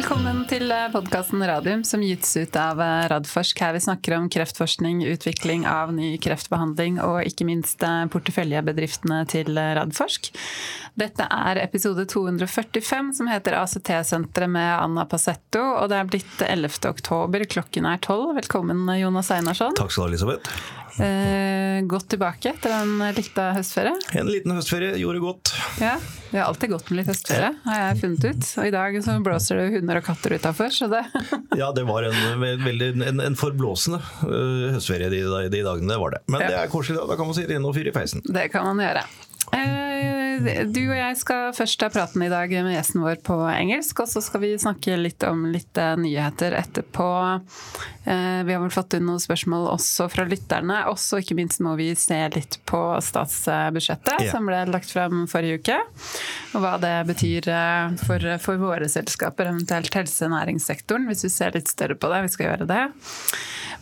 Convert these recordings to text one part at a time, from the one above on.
Velkommen til podkasten Radium, som gis ut av Radforsk. Her vi snakker om kreftforskning, utvikling av ny kreftbehandling og ikke minst porteføljebedriftene til Radforsk. Dette er episode 245 som heter ACT-senteret med Anna Passetto. Og det er blitt 11. oktober, klokken er 12. Velkommen Jonas Einarsson. Takk skal du ha, Elisabeth. Eh, godt tilbake etter en lita høstferie. En liten høstferie gjorde godt. Ja, Det har alltid gått med litt høstferie, har jeg funnet ut. Og i dag så blåser det hunder og katter utafor, så det Ja, det var en, veldig, en, en forblåsende uh, høstferie de, de, dagene, det var det. Men ja. det er koselig, da kan man sitte inne og fyre i peisen. Det kan man gjøre. Eh, du og jeg skal først ta praten i dag med gjesten vår på engelsk, og så skal vi snakke litt om litt eh, nyheter etterpå. Eh, vi har vel fått inn noen spørsmål også fra lytterne. Også ikke minst må vi se litt på statsbudsjettet ja. som ble lagt frem forrige uke. Og hva det betyr for, for våre selskaper, eventuelt helse- og næringssektoren, hvis vi ser litt større på det. Vi skal gjøre det.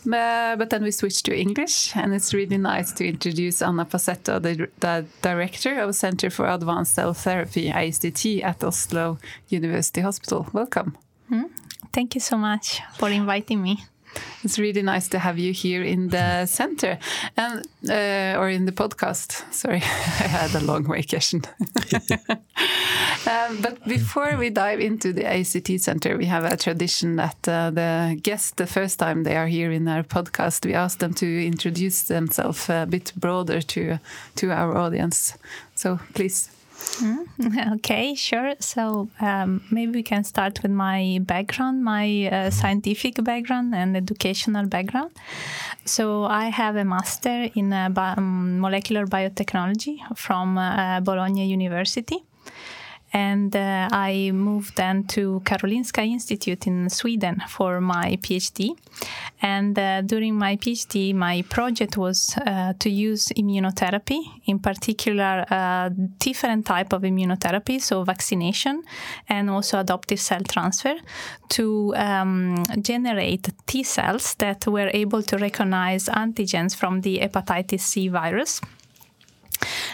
But then we switch to English, and it's really nice to introduce Anna Passetto, the, the director of Center for Advanced Cell Therapy, ISDT, at Oslo University Hospital. Welcome. Mm. Thank you so much for inviting me. It's really nice to have you here in the center and uh, or in the podcast. Sorry, I had a long vacation. um, but before we dive into the ACT Center, we have a tradition that uh, the guests, the first time they are here in our podcast, we ask them to introduce themselves a bit broader to to our audience. So please. Mm, okay, sure. So um, maybe we can start with my background, my uh, scientific background and educational background. So I have a master in uh, bi um, molecular biotechnology from uh, Bologna University and uh, I moved then to Karolinska Institute in Sweden for my PhD. And uh, during my PhD, my project was uh, to use immunotherapy, in particular, uh, different type of immunotherapy, so vaccination and also adoptive cell transfer, to um, generate T cells that were able to recognize antigens from the hepatitis C virus.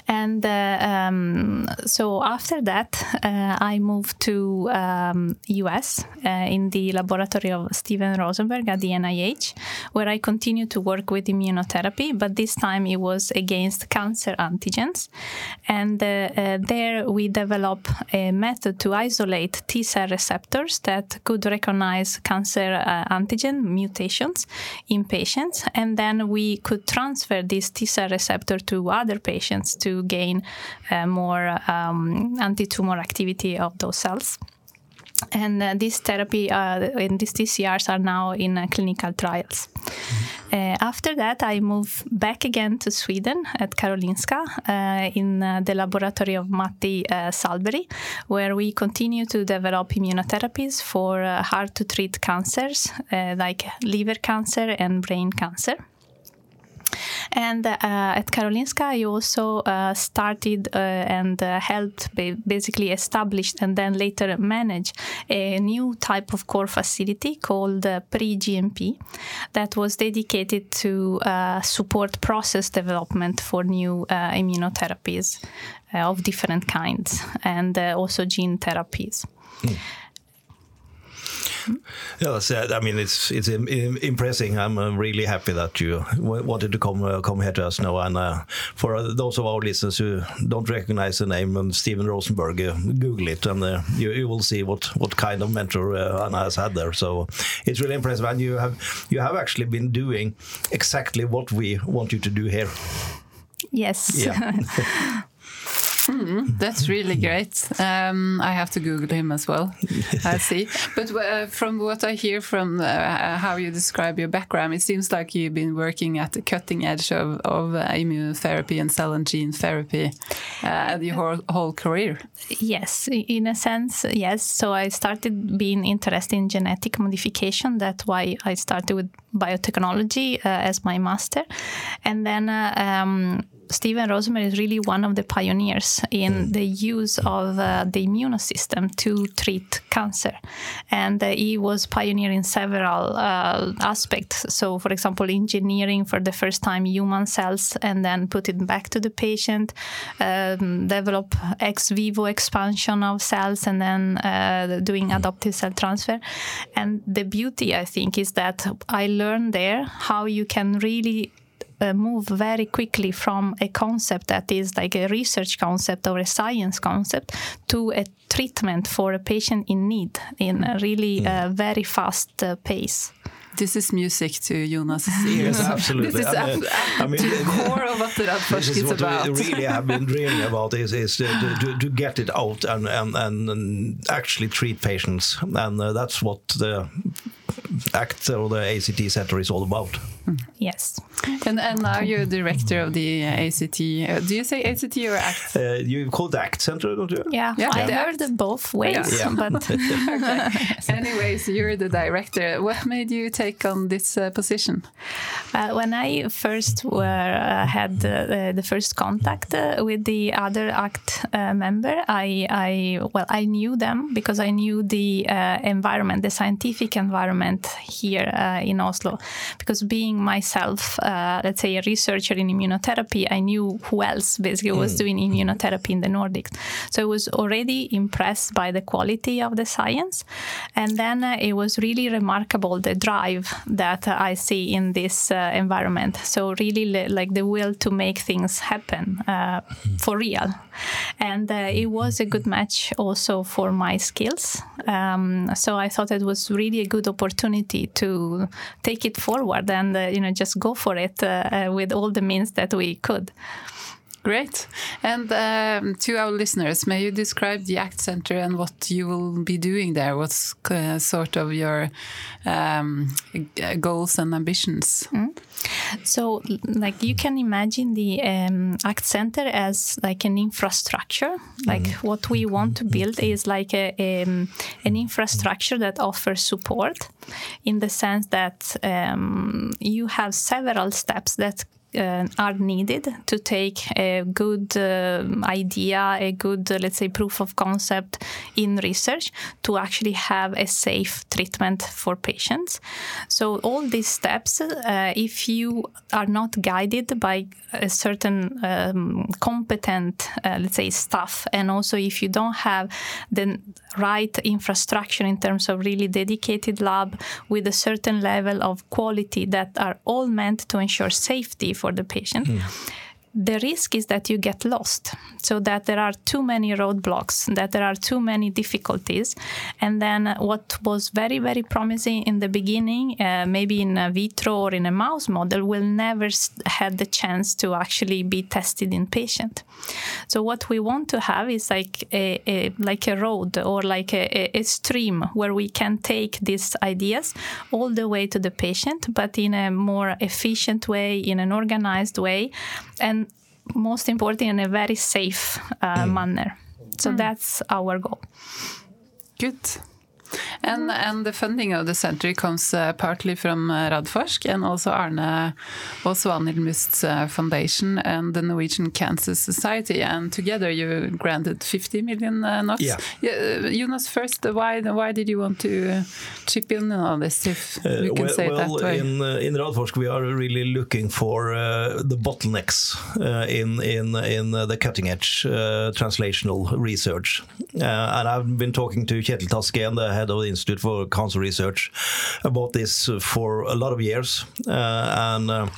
And uh, um, so after that, uh, I moved to um, US uh, in the laboratory of Steven Rosenberg at the NIH, where I continued to work with immunotherapy, but this time it was against cancer antigens. And there we developed a method to isolate T cell receptors that could recognize cancer uh, antigen mutations in patients, and then we could transfer this T cell receptor to other patients to gain uh, more um, anti-tumor activity of those cells. And uh, this therapy uh, and these TCRs are now in uh, clinical trials. Uh, after that, I moved back again to Sweden at Karolinska uh, in uh, the laboratory of Matti Salberi, where we continue to develop immunotherapies for hard to treat cancers like liver cancer and brain cancer. And uh, at Karolinska, I also uh, started uh, and helped basically established and then later manage a new type of core facility called pre-GMP that was dedicated to support process development for new immunotherapies of different kinds and also gene therapies. Mm. Yeah, I mean, it's it's impressive. I'm uh, really happy that you wanted to come uh, come here to us now. And uh, for those of our listeners who don't recognize the name, um, Steven Rosenberg, uh, Google it, and uh, you, you, will see what what kind of mentor uh, Anna has had there. So it's really impressive, and you have you have actually been doing exactly what we want you to do here. Yes. Yeah. Mm, that's really great. Um, I have to Google him as well. I see. But uh, from what I hear from uh, how you describe your background, it seems like you've been working at the cutting edge of, of uh, immunotherapy and cell and gene therapy uh, your whole, whole career. Yes, in a sense, yes. So I started being interested in genetic modification. That's why I started with biotechnology uh, as my master. And then uh, um, Stephen Rosenberg is really one of the pioneers in the use of uh, the immune system to treat cancer. And uh, he was pioneering several uh, aspects. So, for example, engineering for the first time human cells and then put it back to the patient, um, develop ex vivo expansion of cells, and then uh, doing adoptive cell transfer. And the beauty, I think, is that I learned there how you can really uh, move very quickly from a concept that is like a research concept or a science concept to a treatment for a patient in need in a really uh, very fast uh, pace. This is music to Jonas' ears. Yes, absolutely. This is I mean- ab- I mean, to the core of what the This Radforsk is is what about. we really have been dreaming about is, is to, to, to- to get it out and, and, and actually treat patients. And uh, that's what the ACT or the ACT Center is all about. Yes. And, and now you're director of the ACT. uh, Do you say ACT or ACT? Uh, you call it ACT Center, don't you? Yeah, Yeah. I Yeah. heard it both ways, Yeah. but Anyways, you're the director. What made you take on this uh, position? Uh, when I first were, uh, had uh, the first contact uh, with the other ACT uh, member, I, I well I knew them because I knew the uh, environment, the scientific environment here uh, in Oslo. Because being myself, uh, let's say a researcher in immunotherapy, I knew who else basically was doing immunotherapy in the Nordics. So I was already impressed by the quality of the science, and then uh, it was really remarkable the drive that uh, I see in this uh, environment. So really li- like the will to make things happen uh, for real, and uh, it was a good match also for my skills. Um, so I thought it was really a good opportunity to take it forward and uh, you know just go for it uh, uh, with all the means that we could. Great. And um, to our listeners, may you describe the ACT Center and what you will be doing there? What's uh, sort of your um, goals and ambitions? So, like you can imagine the um, ACT Center as like an infrastructure. Like what we want to build is like a, um, an infrastructure that offers support, in the sense that um, you have several steps that. Uh, are needed to take a good uh, idea, a good, uh, let's say, proof of concept in research to actually have a safe treatment for patients. So, all these steps, uh, if you are not guided by a certain um, competent, uh, let's say, staff, and also if you don't have the right infrastructure in terms of really dedicated lab with a certain level of quality that are all meant to ensure safety for the patient. Hmm. The risk is that you get lost, so that there are too many roadblocks, that there are too many difficulties. And then, what was very, very promising in the beginning, uh, maybe in a vitro or in a mouse model, will never had the chance to actually be tested in patient. So, what we want to have is like a, a like a road or like a, a- a stream where we can take these ideas all the way to the patient, but in a more efficient way, in an organized way, and most important, in a very safe uh, manner. So that's our goal. Good. And, and the funding of the center comes uh, partly from uh, Radforsk and also Arne og Svanhild Must's uh, foundation and the Norwegian Cancer Society. And together you granted 50 million uh, NOx. Yeah. Yeah, Jonas, first, why, why did you want to chip in on this, if we can well, say it well, way? in in Radforsk, we are really looking for the bottlenecks in in in the cutting edge translational research. And I've been talking to Kjetil Tasken, the head of the Institute for Cancer Research, about this uh, for a lot of years. Uh, and uh,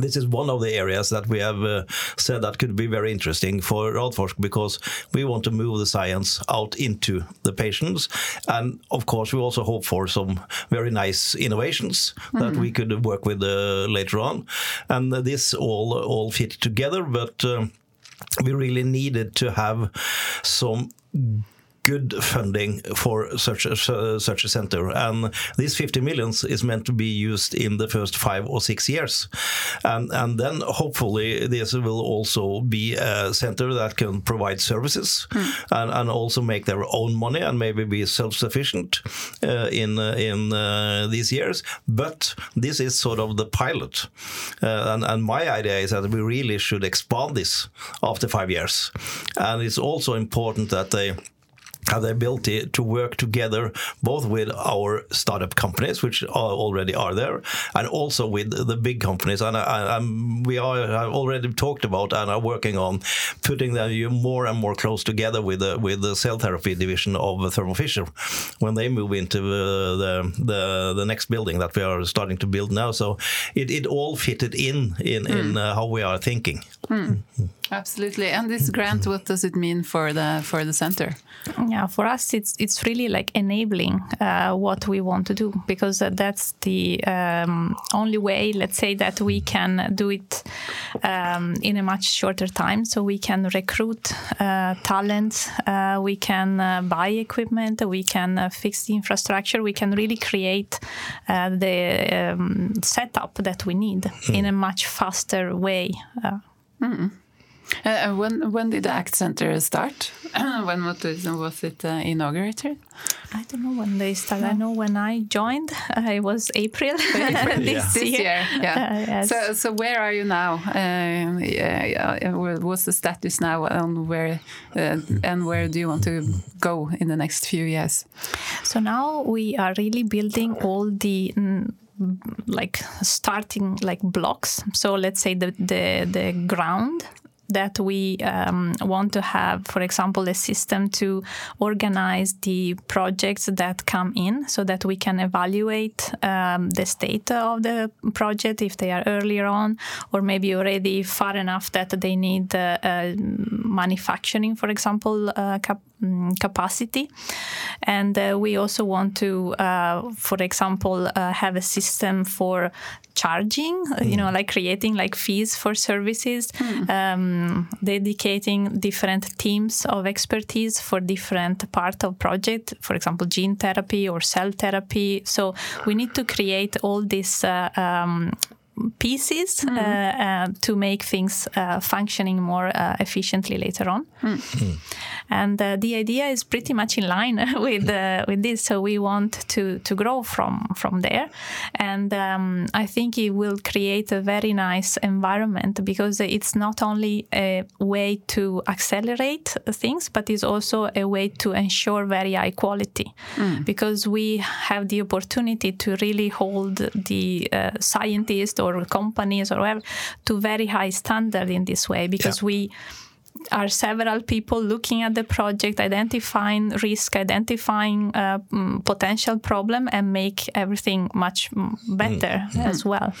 this is one of the areas that we have uh, said that could be very interesting for Radforsk because we want to move the science out into the patients. And of course, we also hope for some very nice innovations that we could work with uh, later on. And this all, all fit together, but um, we really needed to have some good funding for such a, such a center. And these 50 millions is meant to be used in the first five or six years. And, and then hopefully this will also be a center that can provide services mm. and, and also make their own money and maybe be self-sufficient uh, in, in uh, these years. But this is sort of the pilot. Uh, and, and my idea is that we really should expand this after five years. And it's also important that they have the ability to work together both with our startup companies, which are already are there, and also with the big companies. And I, we are have already talked about and are working on putting them more and more close together with the with the cell therapy division of Thermo Fisher when they move into uh, the the the next building that we are starting to build now. So it, it all fitted in in, mm. in uh, how we are thinking. Mm. Absolutely. And this grant, what does it mean for the for the center? Yeah, for us, it's it's really like enabling uh, what we want to do because uh, that's the um, only way. Let's say that we can do it um, in a much shorter time. So we can recruit uh, talent, uh, we can uh, buy equipment, we can uh, fix the infrastructure, we can really create the um, setup that we need mm. in a much faster way. Mm. Uh, when when did the ACT Center start? when was it, was it uh, inaugurated? I don't know when they started. No. I know when I joined, uh, it was April, April this, yeah. year. Yeah. Uh, yes. So so where are you now? Um, yeah, what's the status now, and where uh, and where do you want to go in the next few years? So now we are really building all the. Mm, like starting like blocks so let's say the the the ground that we um, want to have, for example, a system to organize the projects that come in so that we can evaluate um, the state of the project if they are earlier on or maybe already far enough that they need uh, uh, manufacturing, for example, uh, cap mm, capacity. And uh, we also want to, uh, for example, uh, have a system for charging, mm. you know, like creating like fees for services, mm. um, dedicating different teams of expertise for different part of project, for example, gene therapy or cell therapy. So we need to create all these uh, um, pieces mm. uh, to make things uh, functioning more uh, efficiently later on. Mm. And the idea is pretty much in line with with this. So we want to to grow from from there, and um, I think it will create a very nice environment because it's not only a way to accelerate things, but it's also a way to ensure very high quality, mm. because we have the opportunity to really hold the uh, scientists or companies or whatever to very high standard in this way because yeah. we are several people looking at the project, identifying risk, identifying uh, mm, potential problem, and make everything much mm, better mm. as well.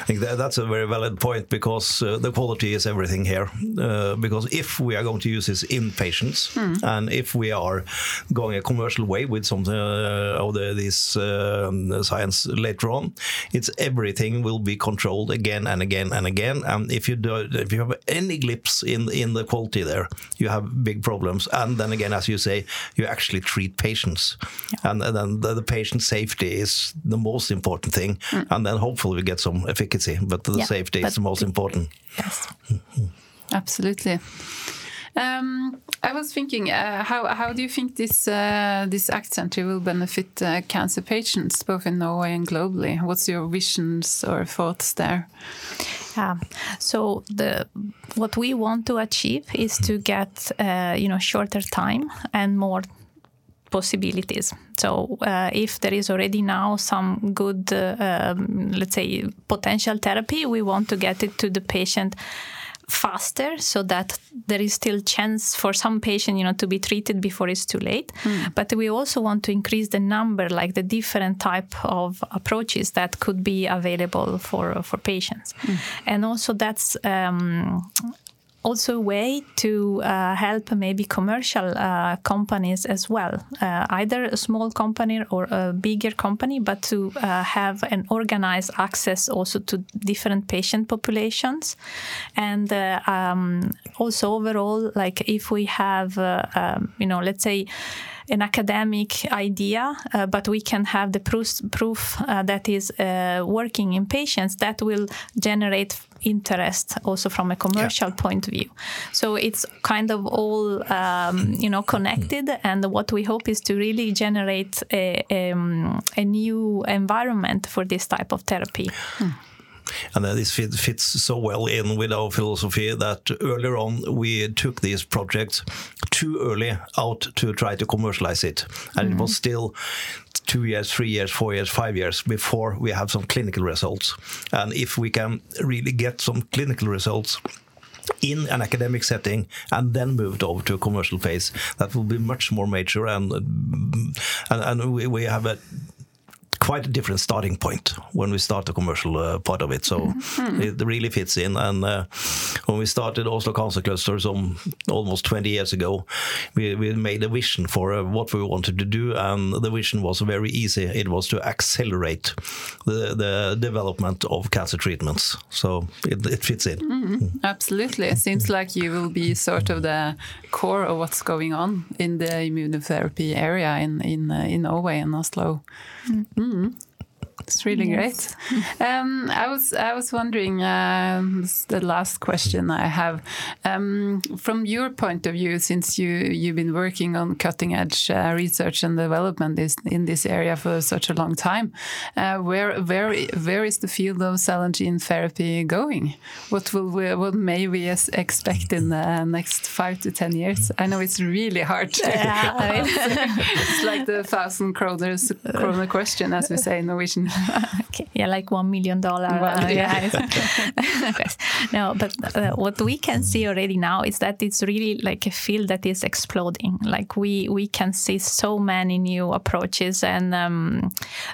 I think that, that's a very valid point because uh, the quality is everything here. Uh, because if we are going to use this in patients, mm. and if we are going a commercial way with some uh, of the, this um, science later on, it's everything will be controlled again and again and again. And if you do, if you have any glimpse in in the quality quality there, you have big problems. And then again, as you say, you actually treat patients, yeah. and, and, then the, the, patient safety is the most important thing. Mm. And then hopefully we get some efficacy, but the yeah, safety but is the most important. Yes, mm-hmm. absolutely. Um, I was thinking, uh, how how do you think this uh, this Center will benefit uh, cancer patients, both in Norway and globally? What's your visions or thoughts there? Yeah. So the what we want to achieve is to get uh, you know shorter time and more possibilities. So uh, if there is already now some good, uh, um, let's say, potential therapy, we want to get it to the patient faster so that there is still chance for some patient you know to be treated before it's too late mm. but we also want to increase the number like the different type of approaches that could be available for for patients mm. and also that's um, also a way to uh, help maybe commercial uh, companies as well, uh, either a small company or a bigger company, but to uh, have an organized access also to different patient populations. And uh, um, also overall, like if we have, uh, um, you know, let's say, an academic idea, uh, but we can have the proof, proof uh, that is uh, working in patients that will generate interest also from a commercial yeah. point of view. So it's kind of all um, you know connected, and what we hope is to really generate a, um, a new environment for this type of therapy. Hmm. And this fit, fits so well in with our philosophy that earlier on we took these projects too early out to try to commercialize it. And mm -hmm. it was mm-hmm. still two years, three years, four years, five years before we have some clinical results. And if we can really get some clinical results in an academic setting and then moved over to a commercial phase, that will be much more major and and, and we, we have a quite a different starting point when we start the commercial uh, part of it. So mm-hmm. it really fits in. And uh, when we started Oslo Cancer Clusters um, almost 20 years ago, we, we made a vision for uh, what we wanted to do, and the vision was very easy. It was to accelerate the, the development of cancer treatments. So it, it fits in. Mm-hmm. Mm. Absolutely. It seems like you will be sort of the core of what's going on in the immunotherapy area in in uh, in Norway and Oslo. Mm. Mm. It's really yes. great. Um, I was I was wondering um, the last question I have um, from your point of view, since you you've been working on cutting edge uh, research and development is, in this area for such a long time. Uh, where where where is the field of cell and gene therapy going? What will we, what may we expect in the next five to ten years? I know it's really hard. To yeah, it's like the thousand kroners kroner question, as we say in Norwegian. okay. Yeah, like one million dollar. Uh, yeah. no, but uh, what we can see already now is that it's really like a field that is exploding. Like we we can see so many new approaches, and um,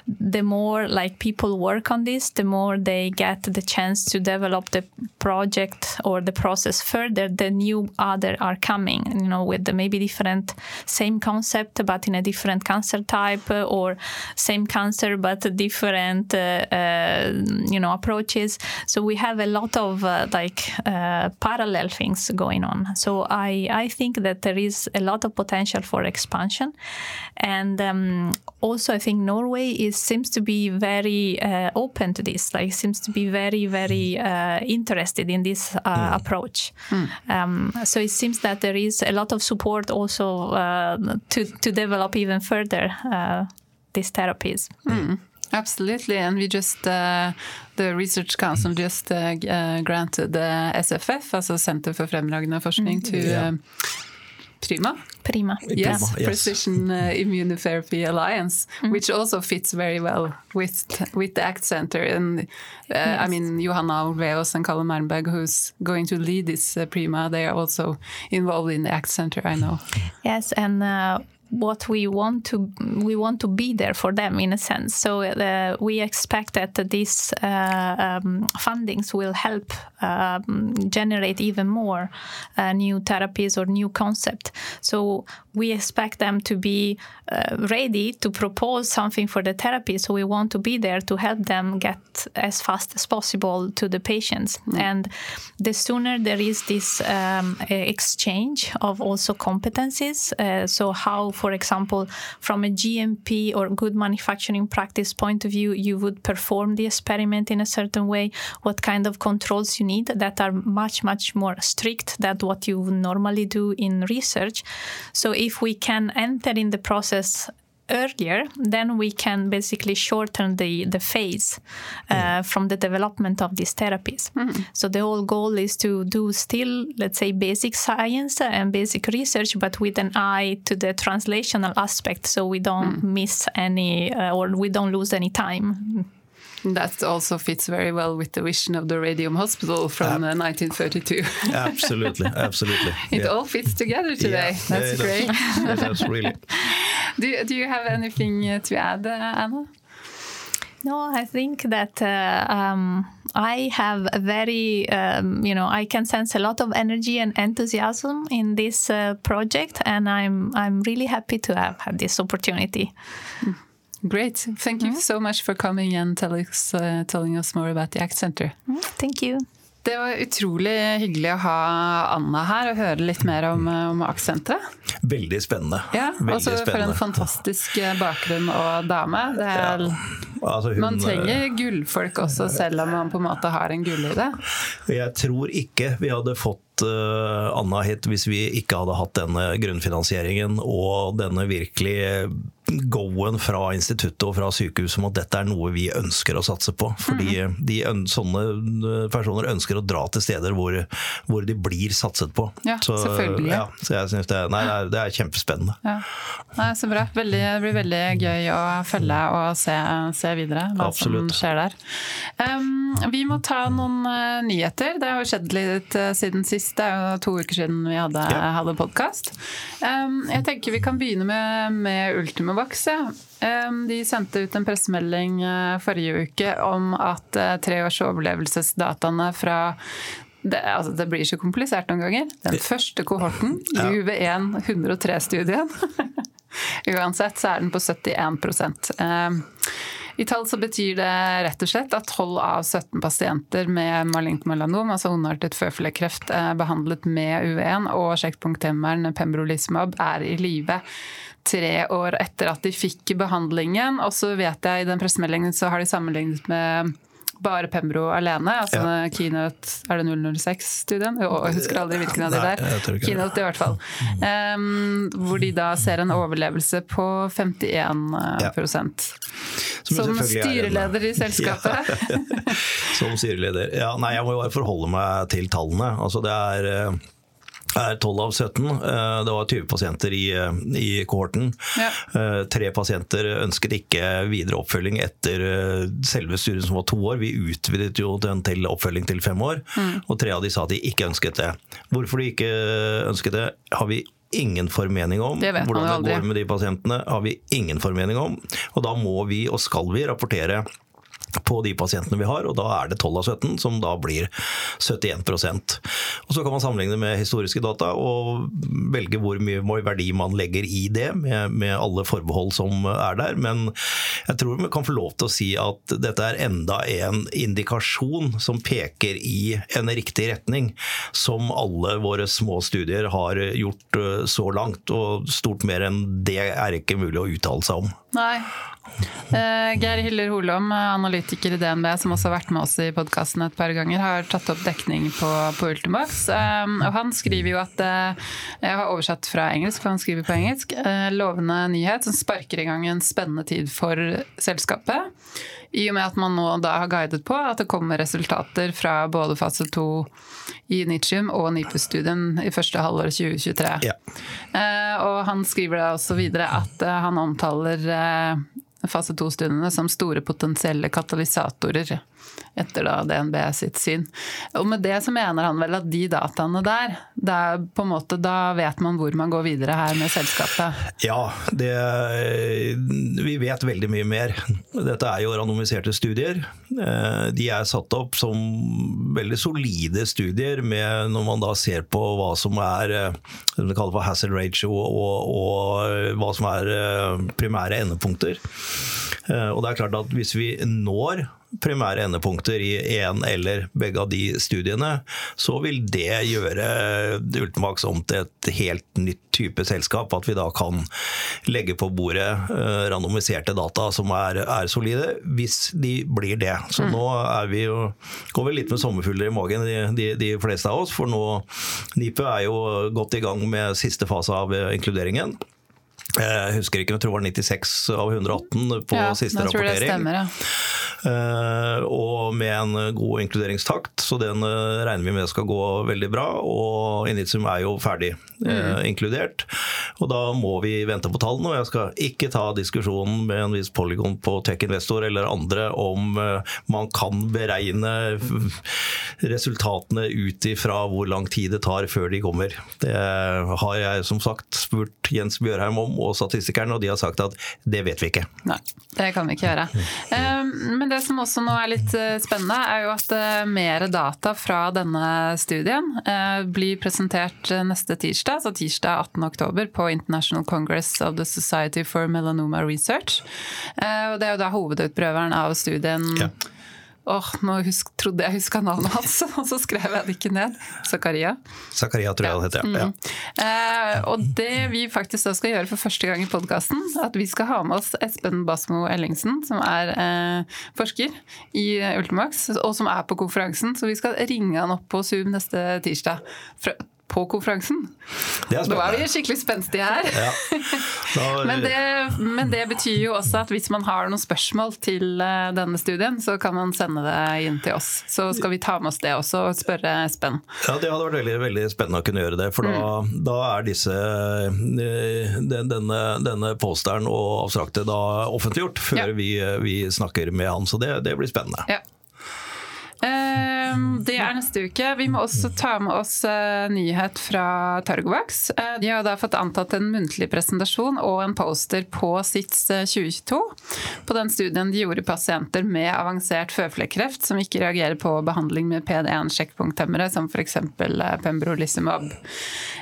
the more like people work on this, the more they get the chance to develop the project or the process further. The new other are coming, you know, with the maybe different same concept but in a different cancer type, or same cancer but different different uh, uh, you know approaches. So we have a lot of uh, like parallel things going on. So I I think that there is a lot of potential for expansion, and um, also I think Norway is seems to be very open to this. Like seems to be very very interested in this mm. approach. Mm. Um, so it seems that there is a lot of support also to to develop even further these therapies. Mm. Absolutely, and we just uh, the Research Council just uh, uh, granted the SFF, also Center for fremragende forskning, mm. to yeah. Prima. Prima. Yes, yes. Precision uh, Immunotherapy Alliance, mm. which also fits very well with with the ACT Center. And uh, yes. I mean, Johanna Olveås and Kalle Mernberg, who's going to lead this uh, Prima, they are also involved in the ACT Center. I know. Yes, and uh, what we want to we want to be there for them in a sense. So uh, we expect that these uh, um, fundings will help um, generate even more uh, new therapies or new concept. So we expect them to be uh, ready to propose something for the therapy. So we want to be there to help them get as fast as possible to the patients. Mm. And the sooner there is this um, exchange of also competencies, uh, so how for example, from a GMP or good manufacturing practice point of view, you would perform the experiment in a certain way, what kind of controls you need that are much, much more strict than what you would normally do in research. So if we can enter in the process earlier, then we can basically shorten the, the phase uh, mm. from the development of these therapies. Mm. So the whole goal is to do still, let's say, basic science and basic research, but with an eye to the translational aspect, so we don't mm. miss any uh, or we don't lose any time. That also fits very well with the vision of the Radium Hospital from uh, 1932. absolutely, absolutely. it yeah. all fits together today. Yeah. That's yeah, great. Does. That's really. do, do you have anything uh, to add, uh, Anna? No, I think that uh, um, I have a very, um, you know, I can sense a lot of energy and enthusiasm in this uh, project, and I'm I'm really happy to have had this opportunity. Great. Thank you so much for coming and tell us, uh, telling us more about the ACT Center. Mm, Thank you. Det var utrolig hyggelig å ha Anna her og høre litt mer om, om ACT-senteret. Veldig spennende. Ja, Veldig også for en fantastisk eh, bakgrunn og dame. Det er, Altså, hun, man trenger gullfolk også, selv om man på en måte har en gullide. Jeg tror ikke vi hadde fått eh, Anna hit hvis vi ikke hadde hatt denne grunnfinansieringen og denne virkelig go-en fra instituttet og fra sykehuset om at dette er noe vi ønsker å satse på. Fordi Mhm. de sånne eh, personer ønsker å dra til steder hvor, hvor de blir satset på. Ja, selvfølgelig. Ja, så jeg synes det, nei, det, er, det er kjempespennende. Ja. Nei, så bra. Veldig, det blir veldig gøy å følge og se, se videre hva Absolutt. som skjer der. Um, vi må ta noen eh, nyheter. Det har skjedd litt siden sist. Det er jo to uker siden vi hadde, Ja. hadde podkast. Um, jeg tenker vi kan begynne med, med Ultimovax. Ja. Um, de sendte ut en pressemelding eh, forrige uke om at uh, treårs overlevelsesdataene fra det, altså det blir så komplisert noen ganger. Den første kohorten Ja. UV1 103-studien. Uansett så er den på 71 Eh, I tall så betyr det rett og slett at 12 av 17 pasienter med malignt melanom, altså ondartet føflekkreft, eh, behandlet med U1 og sjekkpunkthemmeren pembrolizumab, er i live tre år etter at de fikk behandlingen. Og så vet jeg i den pressemeldingen så har de sammenlignet med bare Pembro alene, altså Ja. Keynote Er det 006-studien? Jeg husker aldri hvilken av de der. Keynote i hvert fall. Um, hvor de da ser en overlevelse på 51 Ja. Som, er styreleder i selskapet. Som styreleder. Ja, nei, jeg må jo bare forholde meg til tallene. Altså, det er, eh, er 12 av 17. Eh, Det var 20 pasienter i, eh, i kohorten. Ja. Eh, Tre pasienter ønsket ikke videre oppfølging etter selve studien som var to år. Vi utvidet jo den til oppfølging til fem år, Mm. og tre av de sa at de ikke ønsket det. Hvorfor de ikke ønsket det, har vi ingen formening om. Det Hvordan det går med de pasientene, har vi ingen formening om. Og da må vi, og skal vi, rapportere på de pasientene vi har, og da er det 12 av 17, som da blir 71% Og Så kan man sammenligne med historiske data og velge hvor mye verdi man legger i det, med, med alle forbehold som er der. Men jeg tror vi kan få lov til å si at dette er enda en indikasjon som peker i en riktig retning, som alle våre små studier har gjort eh, så langt. Og stort mer enn det er ikke mulig å uttale seg om. Nei. Eh, Geir Hiller Holom, analytiker i DNB, som også har vært med oss i podkasten et par ganger, har tatt opp dekning på, på Ultimax. Eh, og han skriver jo at eh, Jeg har oversatt fra engelsk, for han skriver på engelsk. Eh, lovende nyhet som sparker i gang en spennende tid for selskapet. I og med at man nå da har guidet på at det kommer resultater fra både fase 2 i Nitium og NIPU-studien i første halvår 2023. Ja. Eh, og han skriver da også videre at eh, han omtaler eh, fase 2-studiene som store potensielle katalysatorer etter da DNB sitt syn. Og med det så mener han vel at de dataene der, er måte, da vet man hvor man går videre her med selskapet. Ja, det, vi vet veldig mye mer. Dette er jo randomiserte studier. Eh, De er satt opp som veldig solide studier med, når man da ser på hva som er eh, det vi kaller for hazard ratio og, og hva som er eh, primære endepunkter. Og det er klart at hvis vi når primære endepunkter i en eller begge av de studiene, så vil det gjøre Ultimax om til et helt nytt type selskap. At vi da kan legge på bordet eh, randomiserte data som er, er solide, hvis de blir det. Så nå er vi jo, går vi litt med sommerfugler i magen, de, de, de fleste av oss. For nå NIPE er jo godt i gang med siste fase av eh, inkluderingen. Jeg husker ikke, jeg tror det var 96 av 118 på Ja, siste rapportering. stemmer, ja. Eh, og med en god inkluderingstakt, så den eh, regner vi med skal gå veldig bra. Og Initium er jo ferdig mm. inkludert. Og da må vi vente på tallene, og jeg skal ikke ta diskusjonen med en viss Polygon på Tech Investor eller andre om eh, man kan beregne resultatene ut ifra hvor lang tid det tar før de kommer. Det har jeg som sagt spurt Jens Bjørheim om og statistikeren, og de har sagt at det vet vi ikke. Nei, det kan vi ikke gjøre. Um, men det som også nå er litt spennende, er jo at mer data fra denne studien blir presentert neste tirsdag, så tirsdag 18.10 på International Congress of the Society for Melanoma Research. Og det er jo da hovedutprøveren av studien. Ja Åh, nå husk, trodde jeg huska navnet hans, og så skrev jeg det ikke ned. Zakaria. Zakaria tror jeg ja. det heter, ja. Mm. Eh, og det vi faktisk da skal gjøre for første gang i podkasten, at vi skal ha med oss Espen Basmo Ellingsen, som er eh, forsker i Ultimax, og som er på konferansen. Så vi skal ringe han opp på Zoom neste tirsdag. Fra, på konferansen. Nå er vi skikkelig spenstige her. Ja. Da, men, det, men, det, betyr jo også at hvis man har noen spørsmål til eh, denne studien, så kan man sende det inn til oss. Så skal vi ta med oss det også og spørre Spenn. Ja, det hadde vært veldig, veldig spennende å kunne gjøre det. For da, mm. da er disse eh, denne, denne posteren og abstrakte da offentliggjort før ja. vi, vi, snakker med han. Så det, det blir spennende. Ja. Ehm, det er neste uke. Vi må også ta med oss uh, nyhet fra Targovax. Uh, de har da fått antatt en muntlig presentasjon og en poster på SITS 2022. På den studien de gjorde pasienter med avansert føflekkreft som ikke reagerer på behandling med PD1-sjekkpunkthemmere, som f.eks. Pembrolizumab.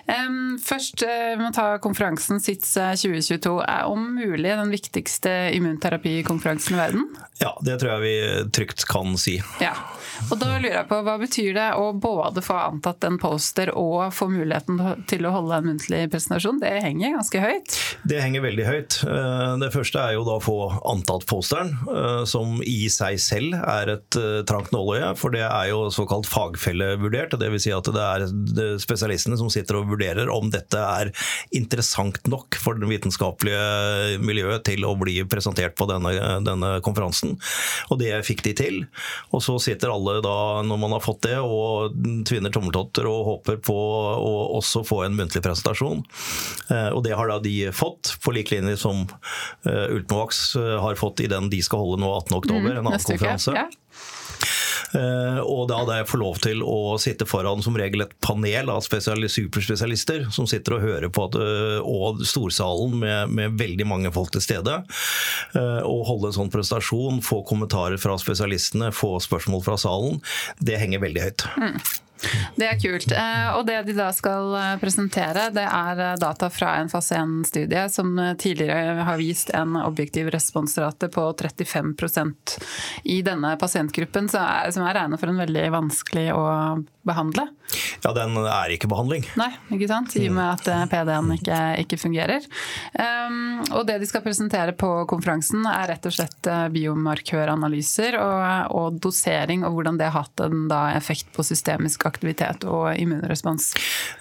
Um, først vi må ta konferansen SITS 2022. Er om mulig den viktigste immunterapikonferansen i verden? Ja, det tror jeg vi trygt kan si. Ja. Og da lurer jeg på, Hva betyr det å både få antatt en poster og få muligheten til å holde en muntlig presentasjon? Det henger ganske høyt? Det henger veldig høyt. Eh, det første er jo da å få antatt posteren, eh, som i seg selv er et eh, trangt nåløye. For det er jo såkalt fagfellevurdert. Dvs. Si at det er spesialistene som sitter og vurderer om dette er interessant nok for det vitenskapelige miljøet til å bli presentert på denne, denne konferansen. Og det fikk de til. Og så sitter alle da, når man har fått det, og tvinner tommeltotter og håper på å også få en muntlig presentasjon. Eh, og det har da de fått, på lik linje som eh, Ultimovax eh, har fått i den de skal holde nå 18.10, mm, en annen konferanse. Ja. Eh, og da hadde jeg fått lov til å sitte foran som regel et panel av superspesialister som sitter og hører på at, eh, og storsalen med, med, veldig mange folk til stede. Eh, og holde en sånn prestasjon, få kommentarer fra spesialistene, få spørsmål fra salen. Det henger veldig høyt. Mm. Det er kult. Eh, og det de da skal eh, presentere, det er eh, data fra en fase 1-studie som tidligere har vist en objektiv responsrate på 35 i denne pasientgruppen, som er regna for en veldig vanskelig å behandle. Ja, den er ikke behandling. Nei, ikke sant. I og med at PD-en ikke, ikke, fungerer. Um, og det de skal presentere på konferansen er rett og slett biomarkøranalyser og, og dosering, og hvordan det har hatt en da, effekt på systemisk aktivitet og immunrespons.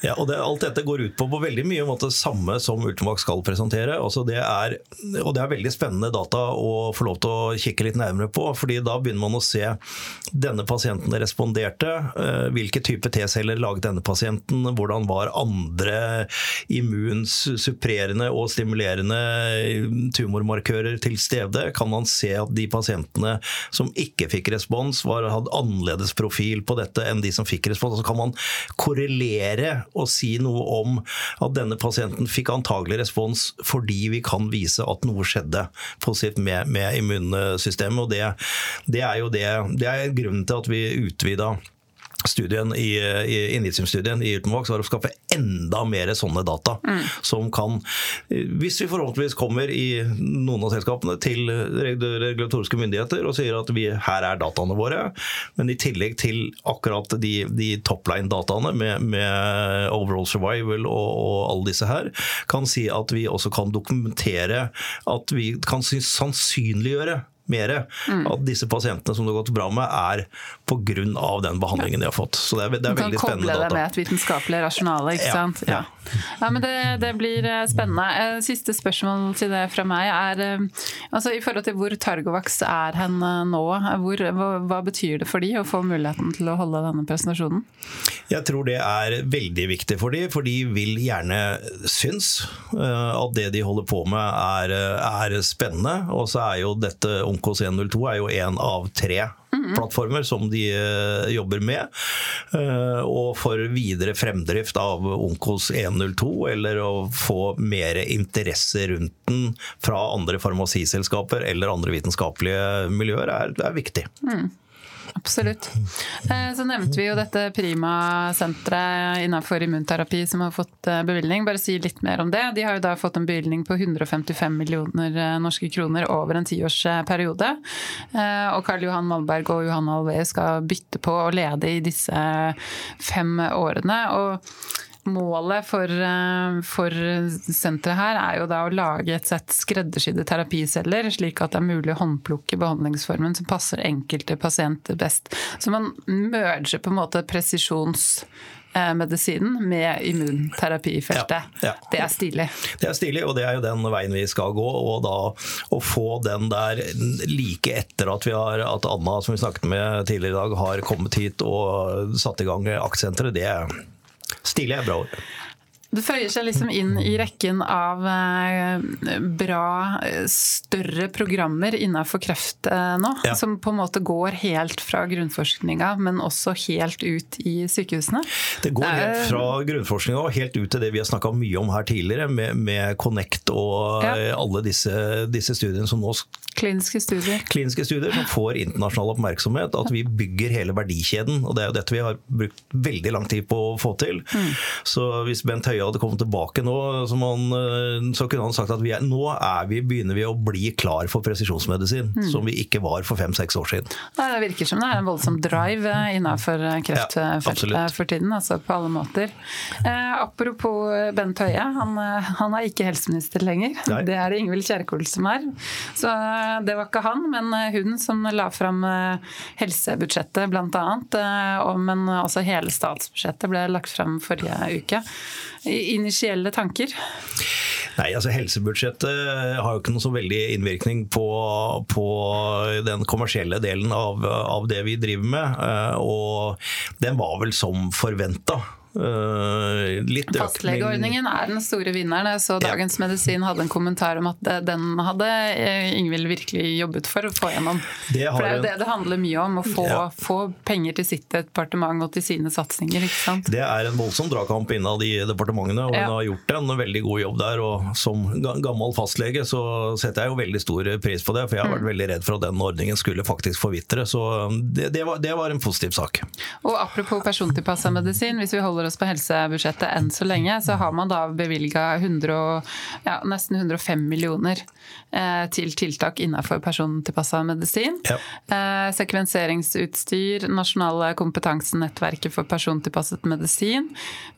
Ja, og det, Alt dette går ut på på veldig mye måte samme som Ultimax skal presentere. Altså det er, og det er veldig spennende data å få lov til å kikke litt nærmere på. fordi Da begynner man å se denne pasienten responderte. Eh, hvilke type T-celler laget denne pasienten? Hvordan var andre immunsupprerende og stimulerende tumormarkører til stede? Kan man se at de pasientene som ikke fikk respons, var, hadde annerledes profil på dette enn de som fikk respons? Så kan man korrelere og si noe om at denne pasienten fikk antagelig respons fordi vi kan vise at noe skjedde positivt med, med immunsystemet. og det, det, er jo det, det er grunnen til at vi utvida studien i, i Initium-studien i Ultimovax var å skaffe enda mer sånne data. Mm. Som kan, hvis vi forhåpentligvis kommer i noen av selskapene til regulatoriske myndigheter og sier at vi, her er dataene våre, men i tillegg til akkurat de, de topline-dataene med, med, overall survival og, og, alle disse her, kan si at vi også kan dokumentere at vi kan sannsynliggjøre mer mm. at disse pasientene som det har gått bra med, er pga. den behandlingen de har fått. Så det er, det er veldig spennende data. Du kan koble det med et vitenskapelig rasjonale, ikke ja, sant. Ja. ja men det, det, blir eh, spennende. Eh, siste spørsmål til det fra meg er eh, altså i forhold til hvor Targovax er hen nå, hvor, hva, hva, betyr det for de å få muligheten til å holde denne presentasjonen? Jeg tror det er veldig viktig for de, for de vil gjerne synes at det de holder på med er, er spennende. Og så er jo dette Onkos 102 er jo én av tre plattformer som de jobber med. Og for videre fremdrift av Onkos 102, eller å få mer interesse rundt den fra andre farmasiselskaper eller andre vitenskapelige miljøer, er, er viktig. Mm. Absolutt. Eh, så nevnte vi jo dette Prima-senteret innenfor immunterapi som har fått eh, bevilgning. Bare si litt mer om det. De har jo da fått en bevilgning på 155 millioner eh, norske kroner over en tiårsperiode. Og Karl Johan Malberg og Johan Alve skal bytte på å lede i disse fem årene. og Målet for, eh, for senteret her er jo da å lage et sett skreddersydde terapiceller, slik at det er mulig å håndplukke behandlingsformen som passer enkelte pasienter best. Så man merger på en måte presisjonsmedisinen med immunterapifeltet. Ja, ja. Det er stilig. Det er stilig, og det er jo den veien vi skal gå. Og da å få den der like etter at, vi har, at Anna, som vi snakket med tidligere i dag, har kommet hit og satt i gang aktsenteret, det Stilig er bra ord. Det føyer seg liksom inn i rekken av eh, bra, større programmer innenfor kreft eh, nå. Ja. Som på en måte går helt fra grunnforskninga, men også helt ut i sykehusene. Det går helt fra grunnforskninga og helt ut til det vi har snakka mye om her tidligere, med, med Connect og ja. alle disse, disse, studiene som nå Kliniske studier. Kliniske studier som får internasjonal oppmerksomhet. At vi bygger hele verdikjeden. og Det er jo dette vi har brukt veldig lang tid på å få til. Mm. Så hvis Bent Høie hadde kommet tilbake nå, man, eh, så kunne han sagt at vi er, nå er vi, begynner vi å bli klar for presisjonsmedisin, mm. som vi ikke var for fem-seks år siden. Det virker som det er en voldsom drive eh, innenfor eh, kreftfeltet ja, for tiden, altså på alle måter. Eh, apropos Bent Høie, han, han, er ikke helseminister lenger. Nei. Det er det Ingvild Kjerkol som er. Så det var ikke han, men hun som la fram helsebudsjettet bl.a. Men også hele statsbudsjettet ble lagt fram forrige uke initielle tanker? Nei, altså Helsebudsjettet har jo ikke noe så veldig innvirkning på, på den kommersielle delen av, av, det vi driver med. Eh, og den var vel som forventa. Uh, litt Fastlegeordningen er den store vinneren. Jeg så Dagens ja. Medisin hadde en kommentar om at den hadde eh, Ingvild virkelig jobbet for å få gjennom. Det for det er jo det det handler mye om, å få, ja. få penger til sitt departement og til sine satsinger. Det er en voldsom dragkamp innad i departementene, og hun ja. har gjort en veldig god jobb der. og Som gammel fastlege så setter jeg jo veldig stor pris på det, for jeg har vært mm. veldig redd for at den ordningen skulle faktisk forvitre. Så det, det, var, det var en positiv sak. Og Apropos persontilpassa medisin, hvis vi holder oss på helsebudsjettet enn så lenge, så har man da bevilga ja, nesten 105 millioner eh, til tiltak innenfor persontilpassa medisin. Ja. Eh, sekvenseringsutstyr, nasjonale kompetansenettverket for persontilpasset medisin,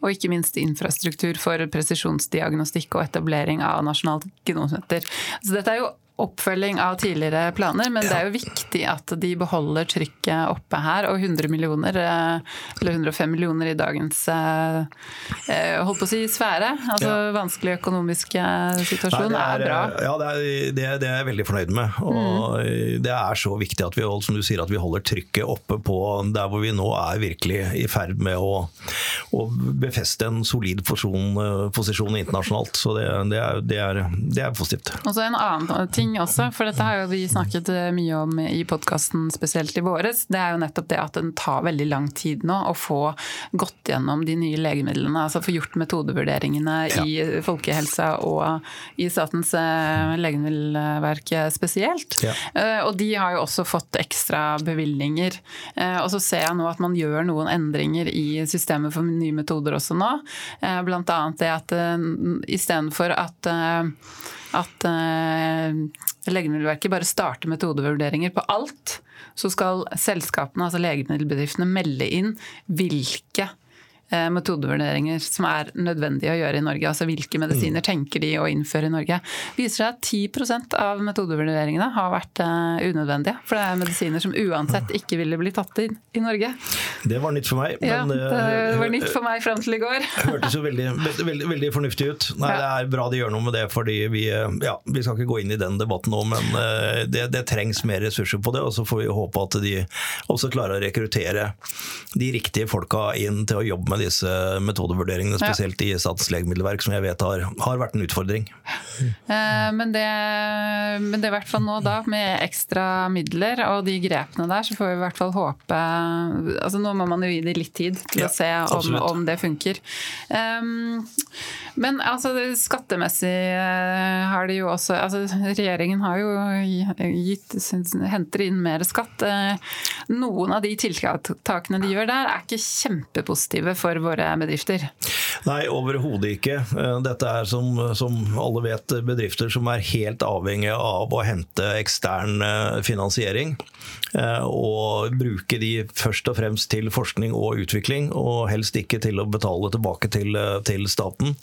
og ikke minst infrastruktur for presisjonsdiagnostikk og etablering av nasjonalt genomsenter. Så dette er jo oppfølging av tidligere planer, men det er jo viktig at de beholder trykket oppe her. Og 100 millioner, eh, eller 105 millioner i dagens eh, eh, holdt på å si sfære, altså ja. vanskelig økonomisk situasjon, Nei, er, er, bra. Ja, det er, det, det er, jeg veldig fornøyd med. Og mm. det er så viktig at vi, som du sier, at vi holder trykket oppe på der hvor vi nå er virkelig i ferd med å, å befeste en solid posisjon, posisjon internasjonalt. Så det, det er, er, positivt. Og så en annen ting ting også, for dette har jo vi snakket eh, mye om i podkasten, spesielt i våres. Det er jo nettopp det at den tar veldig lang tid nå å få gått gjennom de nye legemidlene. Altså få gjort metodevurderingene ja. i folkehelsa og i Statens eh, legemiddelverk spesielt. Ja. Eh, og de har jo også fått ekstra bevilgninger. Og så ser jeg nå at man gjør noen endringer i systemet for nye metoder også nå. Blant annet det at istedenfor at at uh, Legemiddelverket bare starter metodevurderinger på alt, så skal selskapene, altså legemiddelbedriftene, melde inn hvilke Eh, metodevurderinger som er nødvendige å gjøre i Norge. Altså hvilke medisiner mm. tenker de å innføre i Norge. Det viser seg at 10% av metodevurderingene har vært uh, unødvendige. For det er medisiner som uansett ikke ville bli tatt inn i Norge. Det var nytt for meg. Ja, det eh, var nytt for meg fram til i går. Hørtes jo veldig, veldig, veldig, fornuftig ut. Nei, ja. Det er bra de gjør noe med det, fordi vi, ja, vi skal ikke gå inn i den debatten nå, men det, det trengs mer ressurser på det. Og så får vi håpe at de også klarer å rekruttere de riktige folka inn til å jobbe med med disse metodevurderingene, spesielt i Statens legemiddelverk, som jeg vet har, har vært en utfordring. Eh, men det, men det er i hvert fall nå, da, med ekstra midler og de grepene der, så får vi i hvert fall håpe altså Nå må man jo gi det litt tid til ja, å se om, om, det funker. Um, men altså, skattemessig eh, har de jo også altså, Regjeringen har jo gitt, henter inn mer skatt. Eh, noen av de tiltakene de gjør der, er ikke kjempepositive for våre bedrifter. Nei, overhodet ikke. Dette er som, som alle vet bedrifter som er helt avhengige av å hente ekstern eh, finansiering. Eh, og bruke de først og fremst til forskning og utvikling, og helst ikke til å betale tilbake til, eh, til staten.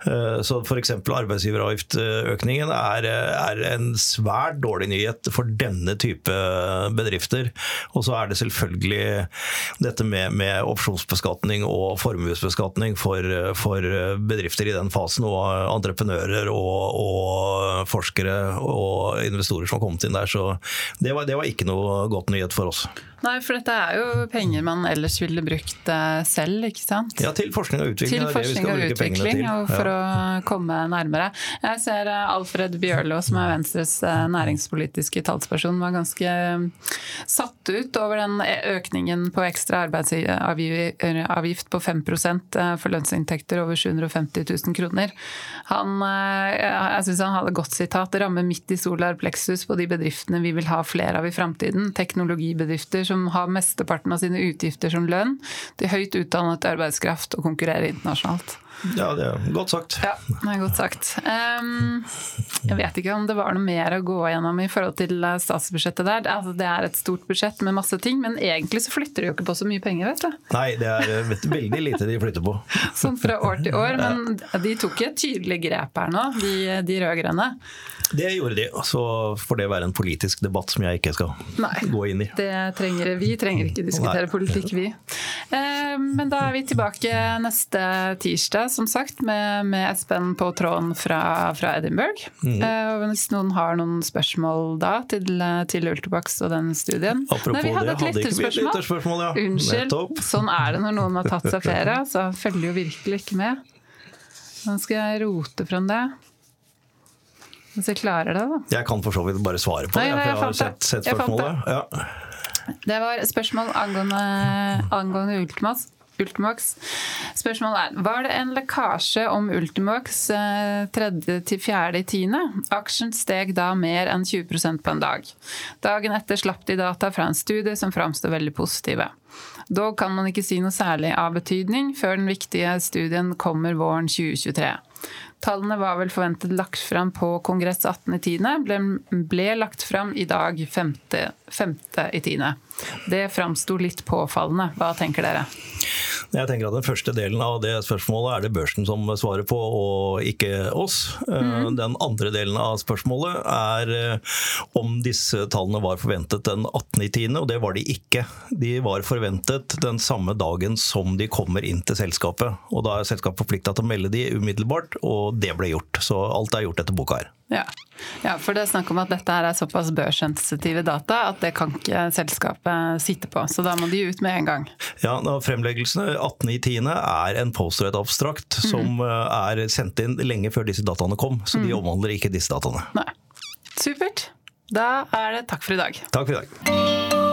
Så f.eks. arbeidsgiveravgiftøkningen er, er en svært dårlig nyhet for denne type bedrifter. Og så er det selvfølgelig dette med, med opsjonsbeskatning og formuesbeskatning for, for bedrifter i den fasen, og entreprenører og, og, forskere og investorer som har kommet inn der. Så det var, det var ikke noe godt nyhet for oss. Nei, for dette er jo penger man ellers ville brukt eh, selv, ikke sant? Ja, til forskning og utvikling. Til forskning og utvikling, og for ja. å komme nærmere. Jeg ser eh, Alfred Bjørlo, som er Venstres eh, næringspolitiske talsperson, var ganske satt ut over den økningen på ekstra arbeidsavgift på 5 for lønnsinntekter over 750 000 kroner. Han, jeg syns han hadde godt sitat. Det rammer midt i solar plexus på de bedriftene vi vil ha flere av i framtiden. Teknologibedrifter som har mesteparten av sine utgifter som lønn til høyt utdannet arbeidskraft og konkurrerer internasjonalt. Ja, det er godt sagt. Ja, det er godt sagt. Um, jeg vet ikke om det var noe mer å gå gjennom i forhold til eh, statsbudsjettet der. Altså, det er et stort budsjett med masse ting, men egentlig så flytter de jo ikke på så mye penger, vet du. Nei, det er eh, veldig lite de flytter på. sånn fra år til år. Men de tok et tydelig grep her nå, de, de rød-grønne. Det gjorde de, så får det være en politisk debatt som jeg ikke skal Nei, gå inn i. Det trenger, vi trenger ikke diskutere Nei. politikk, vi. Men da er vi tilbake neste tirsdag som sagt, med, med Espen på tråden fra, fra Edinburgh. Mm. Uh, hvis noen har noen spørsmål da til, til Ultibox og den studien Apropos Nei, vi hadde det, et lytterspørsmål. ja. Unnskyld. Nettopp. Sånn er det når noen har tatt seg ferie, så følger jo virkelig ikke med. Nå skal jeg rote fram det. Hvis jeg klarer det, da. Jeg kan for så vidt bare svare på det, Nei, for jeg, jeg har sett, sett spørsmålet. Ja. Det var spørsmål angående, angående Ultimas. Ultimax. Spørsmålet er var det en lekkasje om Ultimax 3.-4.10. Eh, Aksjen steg da mer enn 20% på en dag. Dagen etter slapp de data fra en studie som framstår veldig positive. Dog kan man ikke si noe særlig av betydning før den viktige studien kommer våren 2023. Tallene var vel forventet lagt fram på kongress 18.10., ble, ble lagt fram i dag 5.10. Det framsto litt påfallende. Hva tenker dere? Jeg tenker at Den første delen av det spørsmålet er det børsen som svarer på, og ikke oss. Mm. Den andre delen av spørsmålet er eh, om disse tallene var forventet den 18.10., og det var de ikke. De var forventet den samme dagen som de kommer inn til selskapet. og Da er selskapet forplikta til å melde de umiddelbart, og det ble gjort. Så alt er gjort etter boka her. Ja. ja, for det er snakk om at dette her er såpass børssensitive data at det kan ikke selskapet sitte på. Så da må de ut med en gang. Ja, Fremleggelsene 18.10. er en post-rate abstrakt mm. som eh, er sendt inn lenge før disse dataene kom. Så de mm. omhandler ikke disse dataene. Nei. Supert. Da er det takk for i dag. Takk for i dag.